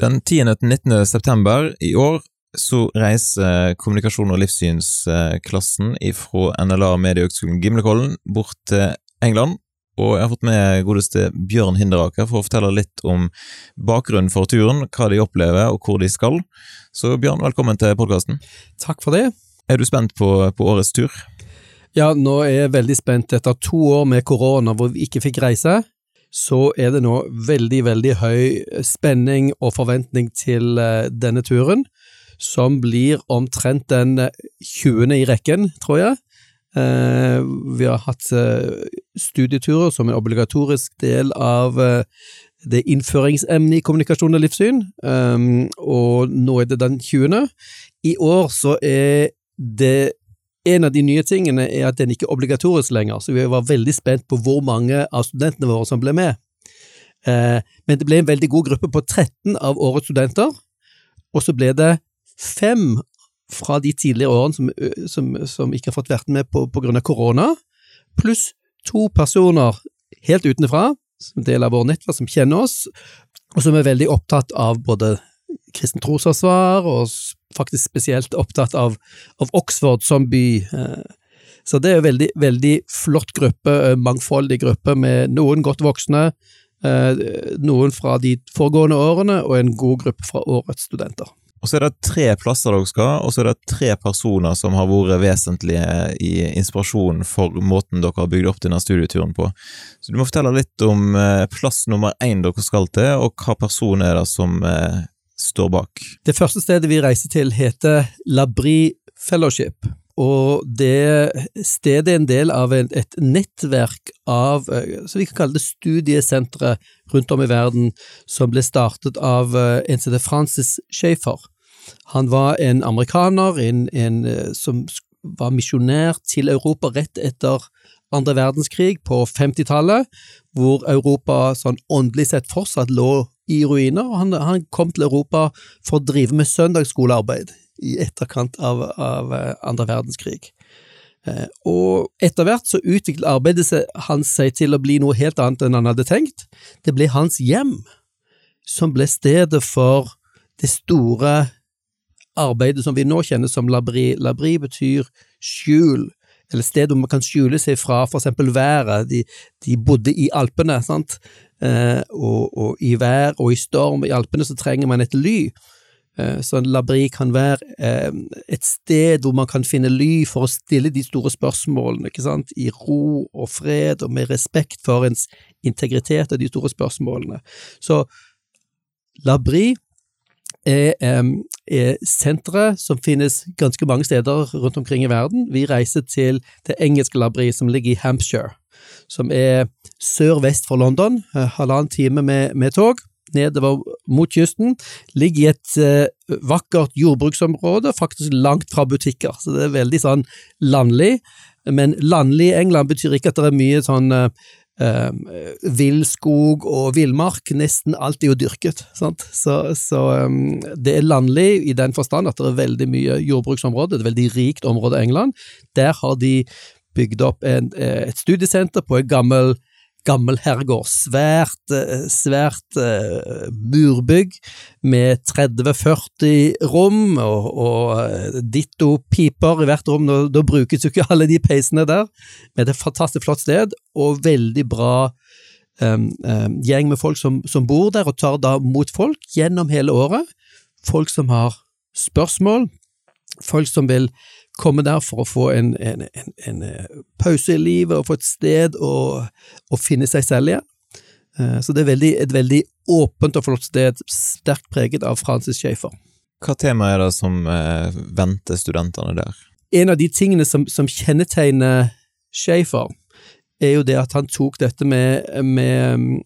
Den 10. til 19. september i år så reiser kommunikasjon- og livssynsklassen fra NLA Mediehøgskolen Gimlekollen bort til England, og jeg har fått med godeste Bjørn Hinderaker for å fortelle litt om bakgrunnen for turen, hva de opplever og hvor de skal. Så Bjørn, velkommen til podkasten. Takk for det. Er du spent på, på, årets tur? Ja, nå er jeg veldig spent. Etter to år med korona hvor vi ikke fikk reise, så er det nå veldig, veldig høy spenning og forventning til denne turen som blir omtrent den 20. i rekken, tror jeg. Eh, vi har hatt eh, studieturer som en obligatorisk del av eh, det innføringsemnet i kommunikasjon og livssyn, og nå er det den 20. I år så er det en av de nye tingene er at den ikke er obligatorisk lenger, så vi var veldig spent på hvor mange av studentene våre som ble med. Men det ble en veldig god gruppe på 13 av årets studenter, og så ble det fem fra de tidligere årene som, som, som ikke har fått vært med av korona, pluss to personer helt utenfra, som del av vår nettverk, som kjenner oss, og som er veldig opptatt av både kristen trosforsvar, og faktisk spesielt opptatt av, av Oxford som by. Så det er en veldig, veldig flott gruppe, mangfoldig gruppe, med noen godt voksne, noen fra de foregående årene, og en god gruppe fra årets studenter. Og så er det tre plasser dere skal, og så er det tre personer som har vært vesentlige i inspirasjonen for måten dere har bygd opp denne studieturen på. Så du må fortelle litt om eh, plass nummer én dere skal til, og hva person er det som eh, står bak. Det første stedet vi reiser til heter Labri Fellowship. Og det stedet er en del av et nettverk av eh, så vi kan kalle det studiesentre rundt om i verden, som ble startet av en som heter Francis Schaefer. Han var en amerikaner en, en, som var misjonær til Europa rett etter andre verdenskrig på 50-tallet, hvor Europa sånn åndelig sett fortsatt lå i ruiner. og han, han kom til Europa for å drive med søndagsskolearbeid i etterkant av, av andre verdenskrig. Og etter hvert så utviklet arbeidet hans seg til å bli noe helt annet enn han hadde tenkt. Det ble hans hjem som ble stedet for det store arbeidet som vi nå kjenner som labri. Labri betyr skjul, eller sted hvor man kan skjule seg fra eksempel været. De, de bodde i Alpene, sant, og, og i vær og i storm i Alpene så trenger man et ly. Så en labri kan være et sted hvor man kan finne ly for å stille de store spørsmålene, ikke sant, i ro og fred og med respekt for ens integritet og de store spørsmålene. Så labri er, eh, sentre som finnes ganske mange steder rundt omkring i verden. Vi reiser til det engelske labberiet som ligger i Hampshire, som er sør-vest for London, halvannen time med, med tog nedover mot kysten, ligger i et eh, vakkert jordbruksområde, faktisk langt fra butikker, så det er veldig sånn landlig. Men landlig i England betyr ikke at det er mye sånn uh, villskog og villmark. Nesten alt er jo dyrket, sant. Så, så um, det er landlig i den forstand at det er veldig mye jordbruksområde, et veldig rikt område i England. Der har de bygd opp en, et studiesenter på en gammel gammel herregård. Svært, svært uh, murbygg med 30-40 rom, og, og ditto piper i hvert rom. Da, da, brukes jo ikke alle de peisene der, men det er et fantastisk flott sted, og veldig bra um, um, gjeng med folk som, som, bor der, og tar da mot folk gjennom hele året. Folk som har spørsmål, folk som vil komme der for å få en, en, en, en pause i livet og få et sted å, å finne seg selv igjen. Så det er veldig, et veldig åpent og flott sted, sterkt preget av Francis Schaefer. Hva tema er det som eh, venter studentene der? En av de tingene som, som kjennetegner Schaefer, er jo det at han tok dette med, med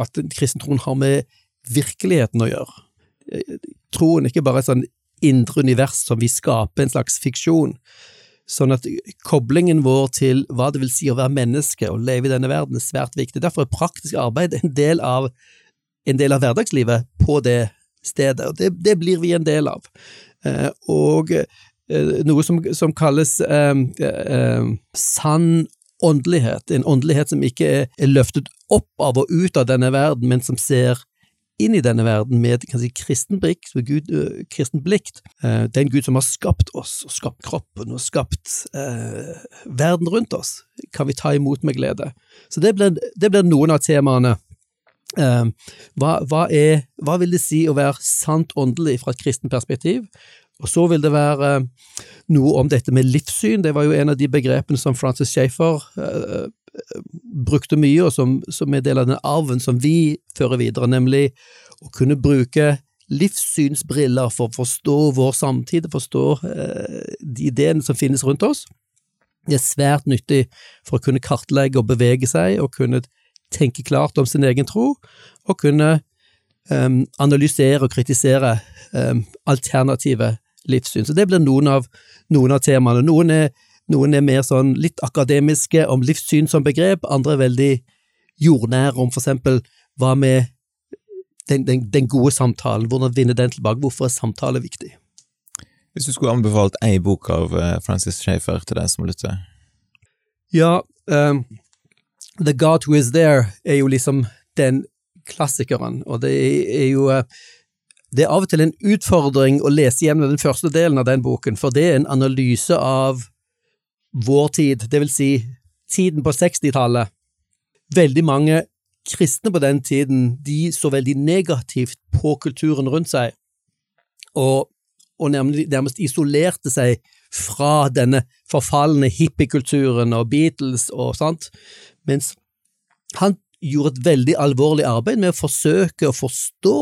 at kristentroen har med virkeligheten å gjøre. Troen ikke bare et sånn indre univers som vi skaper, en slags fiksjon. Sånn at koblingen vår til hva det vil si å være menneske og leve i denne verden, er svært viktig. Derfor er praktisk arbeid en del av, en del av hverdagslivet på det stedet, og det, det, blir vi en del av. Eh, og eh, noe som, som kalles eh, eh sann åndelighet, en åndelighet som ikke er, er løftet opp av og ut av denne verden, men som ser inn i denne verden med kan si, kristen blikk, Gud, uh, kristen blikk. Uh, det er en Gud som har skapt oss, og skapt kroppen, og skapt uh, verden rundt oss. Kan vi ta imot med glede? Så det blir, noen av temaene. Hva, hva, er, hva, vil det si å være sant åndelig fra et kristen perspektiv? Og så vil det være noe om dette med livssyn. Det var jo en av de begrepene som Francis Schaeffer brukte mye, og som, som er del av den arven som vi fører videre, nemlig å kunne bruke livssynsbriller for å forstå vår samtid, forstå eh, de ideene som finnes rundt oss. Det er svært nyttig for å kunne kartlegge og bevege seg, og kunne tenke klart om sin egen tro, og kunne um, analysere og kritisere um, alternative livssyn. Så det blir noen av, noen av temaene. Noen er noen er mer sånn litt akademiske om livssyn som begrep, andre er veldig jordnære om for eksempel hva med den, den, den gode samtalen, hvordan vinne den tilbake, hvorfor er samtale viktig? Hvis du skulle anbefalt ei bok av eh, Francis Schaeffer til deg som lytter? Ja, um, The God Who Is There er jo liksom den klassikeren, og det er jo eh, det er av og til en utfordring å lese gjennom den første delen av den boken, for det er en analyse av vår tid, det vil si tiden på 60-tallet. Veldig mange kristne på den tiden de så veldig negativt på kulturen rundt seg, og, og nærmest, nærmest, isolerte seg fra denne forfalne hippiekulturen og Beatles og sånt, mens han gjorde et veldig alvorlig arbeid med å forsøke å forstå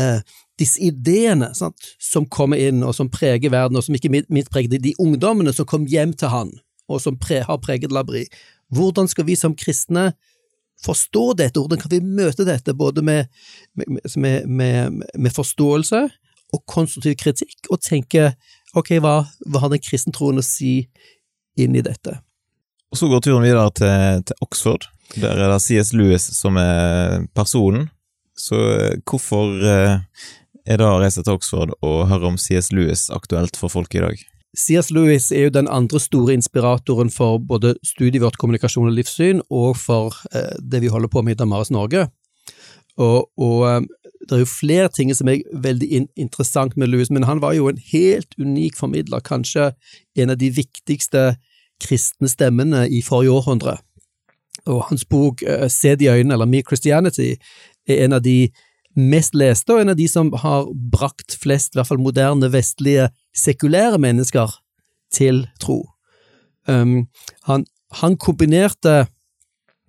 eh, disse ideene sant, som kommer inn, og som preger verden, og som ikke minst preger de ungdommene som kom hjem til han, og som pre, har preget Labri. Hvordan skal vi som kristne forstå dette, hvordan kan vi møte dette, både med, med, med, med forståelse og konstruktiv kritikk, og tenke ok, hva, hva har den kristne troen å si inn i dette? Og Så går turen videre til, til Oxford. Der er det C.S. Lewis som er personen. Så eh, hvorfor eh, er det å reise til Oxford og høre om CS Lewis aktuelt for folk i dag? CS Lewis er jo den andre store inspiratoren for både studiet vårt kommunikasjon og livssyn, og for eh, det vi holder på med i Damaris Norge. Og, og det er jo flere ting som er veldig in interessant med Lewis, men han var jo en helt unik formidler, kanskje en av de viktigste kristne stemmene i forrige århundre. Og hans bok Se de øynene, eller Me Christianity, er en av de mest leste, og en av de som har brakt flest, i hvert fall moderne, vestlige, sekulære mennesker til tro. Um, han, han, kombinerte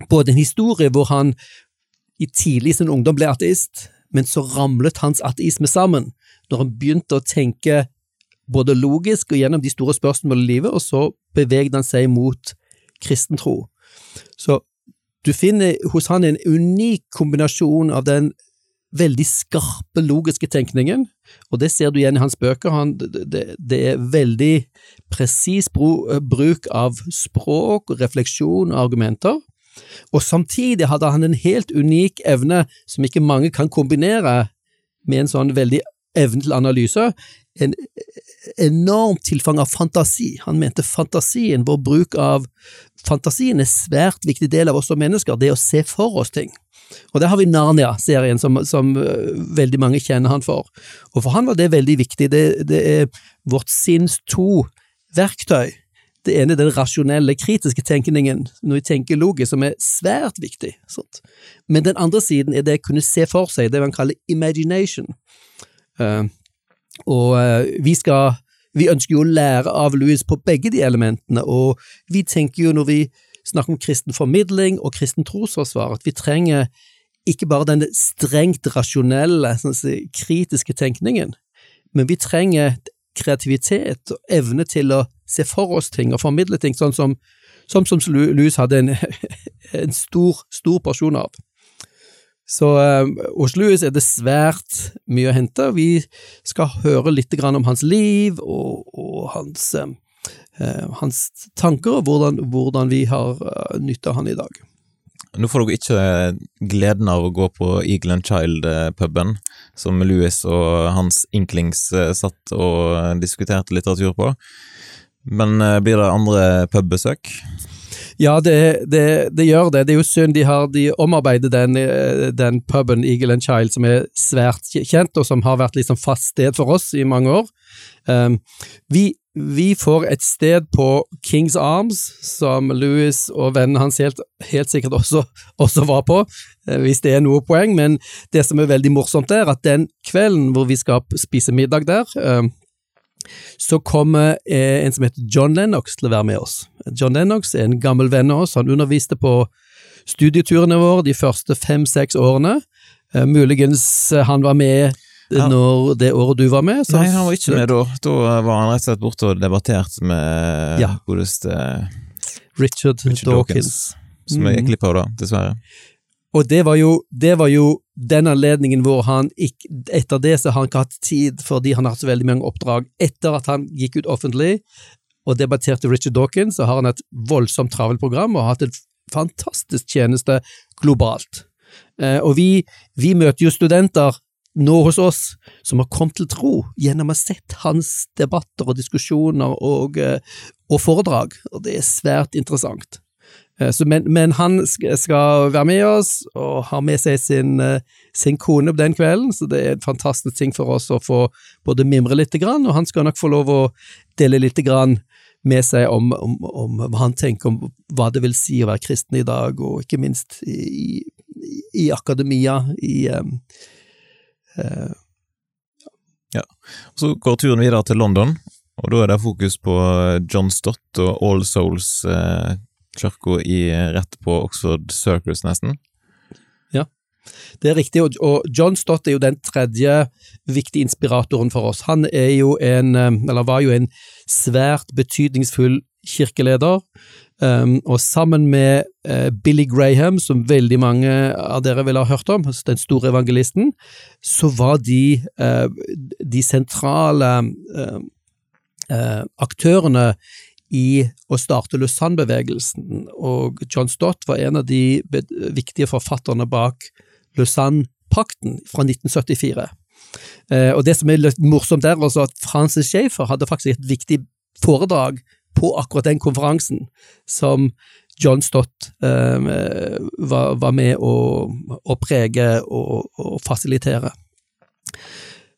både en historie hvor han i tidlig sin ungdom ble ateist, men så ramlet hans ateisme sammen når han begynte å tenke både logisk og gjennom de store spørsmålene i livet, og så bevegde han seg mot kristen tro. Så du finner hos han en unik kombinasjon av den veldig skarpe, logiske tenkningen, og det ser du igjen i hans bøker. Han, det, det, er veldig presis bruk av språk, refleksjon og argumenter. Og samtidig hadde han en helt unik evne som ikke mange kan kombinere med en sånn veldig evne til analyse. En enormt tilfang av fantasi. Han mente fantasien, vår bruk av fantasien, er svært viktig del av oss som mennesker, det å se for oss ting. Og der har vi Narnia-serien, som, som uh, veldig mange kjenner han for. Og for han var det veldig viktig. Det, det er vårt sinns to verktøy. Det ene er den rasjonelle, kritiske tenkningen, når vi tenker logisk, som er svært viktig. Sånt. Men den andre siden er det å kunne se for seg, det man kaller imagination. Uh, og uh, vi skal Vi ønsker jo å lære av Louis på begge de elementene, og vi tenker jo når vi snakker om kristen formidling og kristen trosforsvar, at vi trenger ikke bare denne strengt rasjonelle, sånn si, kritiske tenkningen, men vi trenger kreativitet og evne til å se for oss ting og formidle ting, sånn som, som, som Louis hadde en, en stor, stor porsjon av. Så um, hos Louis er det svært mye å hente. Vi skal høre litt om hans liv og, og hans Eh, hans tanker, og hvordan, hvordan vi har uh, nytte han i dag. Nå får dere ikke gleden av å gå på Eagle and Child-puben, som Louis og hans inklings satt og diskuterte litteratur på, men blir det andre pubbesøk? Ja, det, det, det, gjør det. Det er jo synd de har de omarbeider den, eh, den puben Eagle and Child, som er svært kjent, og som har vært liksom fast sted for oss i mange år. Um, vi, vi, får et sted på Kings Arms, som Louis og vennene hans helt, helt sikkert også, også, var på, eh, hvis det er noe poeng. Men det som er veldig morsomt, er at den kvelden hvor vi skal spise middag der, um, så kommer eh, en som heter John Lennox til å være med oss. John Lennox er en gammel venn av oss, han underviste på studieturene våre de første fem-seks årene. Eh, muligens eh, han var med når det året du var med? Nei, han var ikke med da. Da var han rett og slett borte og debattert med ja. godeste Richard, Richard Dawkins. Dawkins. Som jeg gikk glipp av da, dessverre. Og det var, jo, det var jo den anledningen hvor han ikke Etter det så har han ikke hatt tid, fordi han har hatt så veldig mange oppdrag. Etter at han gikk ut offentlig og debatterte Richard Dawkins, så har han et voldsomt travelt program og har hatt en fantastisk tjeneste globalt. Eh, og vi, vi møter jo studenter nå hos oss som har kommet til tro gjennom å ha sett hans debatter og diskusjoner og, eh, og foredrag, og det er svært interessant. Eh, så, men, men, han skal være med oss og har med seg sin, eh, sin, kone på den kvelden, så det er en fantastisk ting for oss å få både mimre litt, og han skal nok få lov å dele litt med seg om, om, om, hva han tenker om hva det vil si å være kristen i dag, og ikke minst i, i, i akademia, i um, uh, Ja, så går turen videre til London, og da er det fokus på John Stott og All Souls. Uh, kirka rett på Oxford Circus, nesten. Ja, det er riktig, og John Stott er jo den tredje viktige inspiratoren for oss. Han er jo en, eller var jo en svært betydningsfull kirkeleder, um, og sammen med uh, Billy Graham, som veldig mange av dere vil ha hørt om, den store evangelisten, så var de uh, de sentrale uh, aktørene i å starte Lausanne-bevegelsen, og John Stott var en av de viktige forfatterne bak Lausanne-pakten fra 1974. Eh, og Det som er litt morsomt der, var at Francis Schaefer hadde faktisk et viktig foredrag på akkurat den konferansen, som John Stott eh, var, var, med å, å prege og, og fasilitere.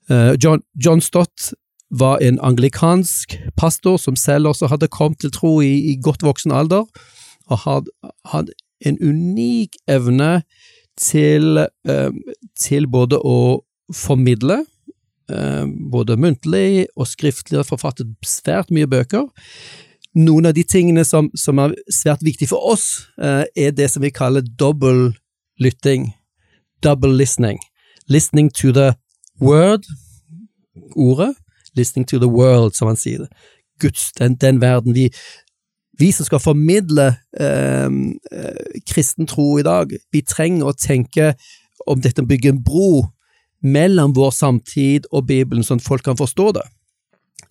Eh, John, John, Stott var en anglikansk pastor som selv også hadde kommet til tro i, i godt voksen alder, og hadde, hadde en unik evne til, eh, til både å formidle, eh, både muntlig og skriftlig, og forfattet svært mye bøker. Noen av de tingene som, som er svært viktige for oss, eh, er det som vi kaller dobbel lytting, double listening. Listening to the word, ordet, listening to the world, som han sier. Guds, den, den verden. Vi, vi, som skal formidle ehm, eh, kristen tro i dag, vi trenger å tenke om dette å bygge en bro mellom vår samtid og Bibelen, sånn at folk kan forstå det.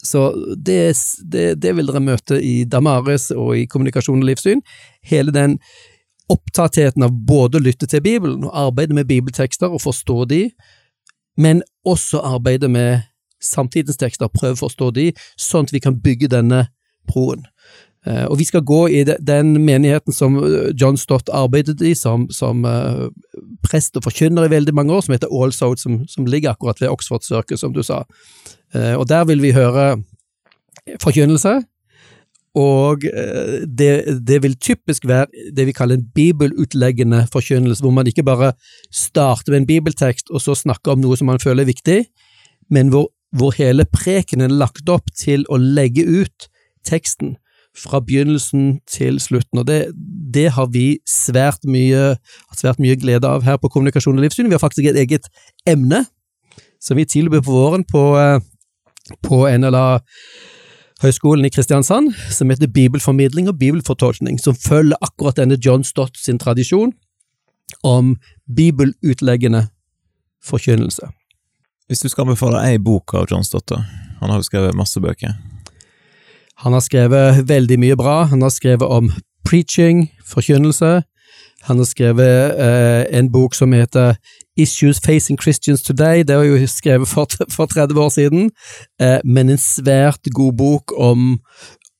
Så det, det, det vil dere møte i Damaris og i Kommunikasjon og livssyn. Hele den opptattheten av både å lytte til Bibelen og arbeide med bibeltekster og forstå de, men også arbeide med samtidens tekster, prøve å forstå de, sånn at vi kan bygge denne broen. Uh, og vi skal gå i de, den menigheten som eh, John Stott arbeidet i som, som uh, prest og forkynner i veldig mange år, som heter All Souls, som, som, ligger akkurat ved Oxford Circus, som du sa. Og der vil vi høre forkynnelse, og det, det, vil typisk være det vi kaller en bibelutleggende forkynnelse, hvor man ikke bare starter med en bibeltekst og så snakker om noe som man føler er viktig, men hvor hvor hele prekenen er lagt opp til å legge ut teksten fra begynnelsen til slutten, og det, det har vi svært mye, svært mye, glede av her på Kommunikasjon og livssyn. Vi har faktisk et eget emne som vi tilbyr på våren på, eh, på NLA Høgskolen i Kristiansand, som heter Bibelformidling og bibelfortolkning, som følger akkurat denne John Stott sin tradisjon om bibelutleggende forkynnelse. Hvis du skal anbefale ei bok av John Stotter, han har jo skrevet masse bøker. Han har skrevet veldig mye bra. Han har skrevet om preaching, forkynnelse. Han har skrevet eh, en bok som heter Issues Facing Christians Today. Det var jo skrevet for, for 30 år siden, eh, men en svært god bok om,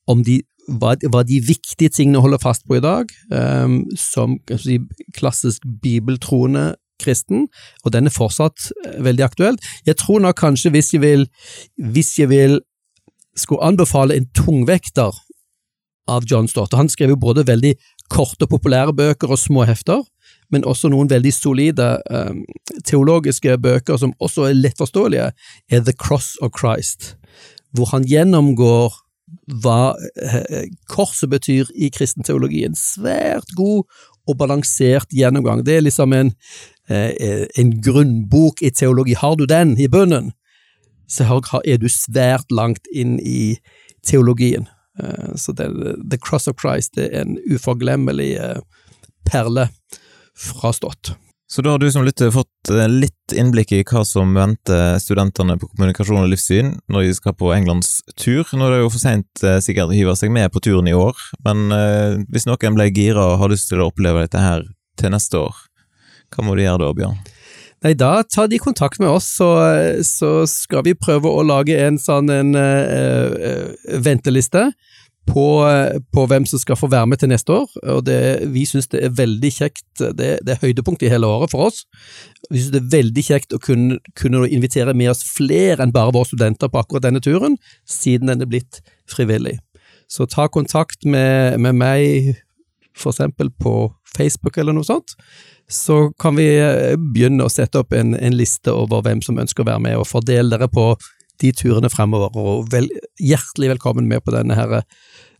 om de hva, hva de viktige tingene holder fast på i dag, um, som si, klassisk bibeltroende kristen, og den er fortsatt eh, veldig aktuell. Jeg tror nok kanskje hvis jeg vil, hvis jeg vil skulle anbefale en tungvekter av John Stott, og han skrev jo både veldig korte, populære bøker og små hefter, men også noen veldig solide um, teologiske bøker som også er lettforståelige, er The Cross of Christ, hvor han gjennomgår hva eh, korset betyr i kristen teologi. En svært god og balansert gjennomgang. Det er liksom en, en grunnbok i teologi. Har du den i bunnen, så er du svært langt inn i teologien. Eh, så det, The Cross of Christ det er en uforglemmelig eh, perle fra Stott. Så da har du som lytter fått eh, litt innblikk i hva som venter studentene på kommunikasjon og livssyn når de skal på Englands tur. Nå er det jo for seint sikkert å hive seg med på turen i år, men hvis noen ble gira og har lyst til å oppleve dette her til neste år, hva må de gjøre da, Bjørn? Nei, da tar de kontakt med oss, så, så skal vi prøve å lage en sånn en, uh, venteliste på, på, hvem som skal få være med til neste år. og det, Vi syns det er veldig kjekt, det, det er høydepunktet i hele året for oss. Vi syns det er veldig kjekt å kunne, kunne invitere med oss flere enn bare våre studenter på akkurat denne turen, siden den er blitt frivillig. Så ta kontakt med, med meg, for eksempel på Facebook eller noe sånt så kan vi eh, begynne å sette opp en, en, liste over hvem som ønsker å være med, og fordele dere på de turene fremover. Og vel, hjertelig velkommen med på denne, her,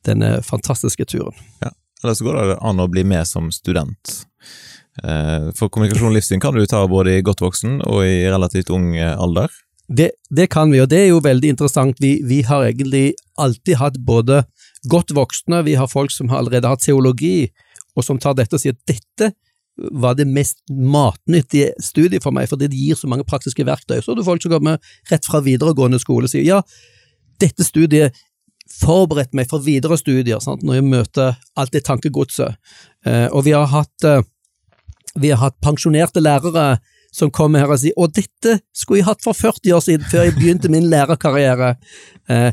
denne fantastiske turen. Ja, Eller så går det an å bli med som student. Eh, for kommunikasjon og livssyn kan du ta både i godt voksen og i relativt ung eh, alder. Det, det, kan vi, og det er jo veldig interessant. Vi, vi, har egentlig alltid hatt både godt voksne, vi har folk som har allerede har teologi, og som tar dette og sier at dette var det mest matnyttige studiet for meg, fordi det gir så mange praktiske verktøy. Så er det folk som kommer rett fra videregående skole og sier ja, dette studiet forberedte meg for videre studier, sant? når jeg møter alt det tankegodset. Eh, og vi har hatt eh, vi har hatt pensjonerte lærere som kommer her og sier å, dette skulle jeg hatt for 40 år siden, før jeg begynte min lærerkarriere. Eh,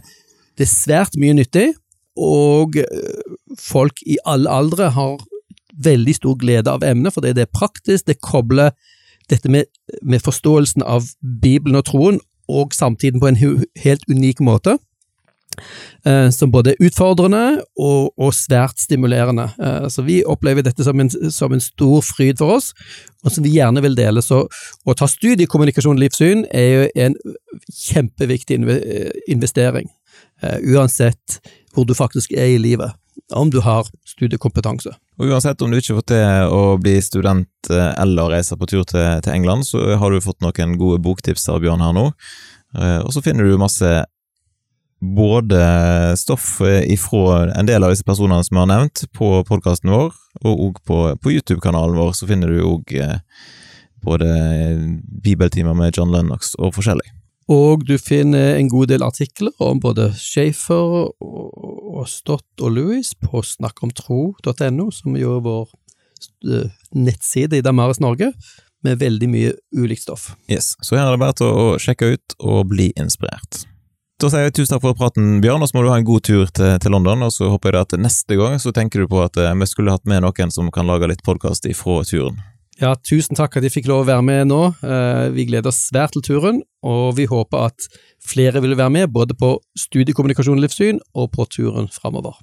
det er svært mye nyttig, og folk i alle aldre har veldig stor glede av emnet, fordi det er praktisk, det kobler dette med, med forståelsen av Bibelen og troen, og samtiden på en helt unik måte. Eh, som både er utfordrende og, og svært stimulerende. Eh, så Vi opplever dette som en, som en, stor fryd for oss, og som vi gjerne vil dele. Så Å ta studie i kommunikasjon og livssyn er jo en kjempeviktig investering, eh, uansett hvor du faktisk er i livet om du har studiekompetanse. Og Uansett om du ikke får til å bli student eh, eller reise på tur til, til, England, så har du fått noen gode boktips av Bjørn her nå. Eh, og så finner du masse både stoff eh, ifra en del av disse personene som vi har nevnt, på podkasten vår, og på, på YouTube-kanalen vår så finner du òg både bibeltimer med John Lennox og forskjellig. Og du finner en god del artikler om både Schaefer og Stott og Louis på snakkomtro.no, som jo er vår eh, nettside i Damaris Norge, med veldig mye ulikt stoff. Yes, Så her er det bare til å sjekke ut og bli inspirert. Da sier jeg tusen takk for praten, Bjørn, og så må du ha en god tur til, til London. Og så håper jeg at neste gang så tenker du på at eh, vi skulle hatt med noen som kan lage litt podkast ifra turen. Ja, tusen takk at jeg fikk lov å være med nå. Eh, vi gleder oss svært til turen, og vi håper at flere vil være med, både på studiekommunikasjon og livssyn, og på turen framover.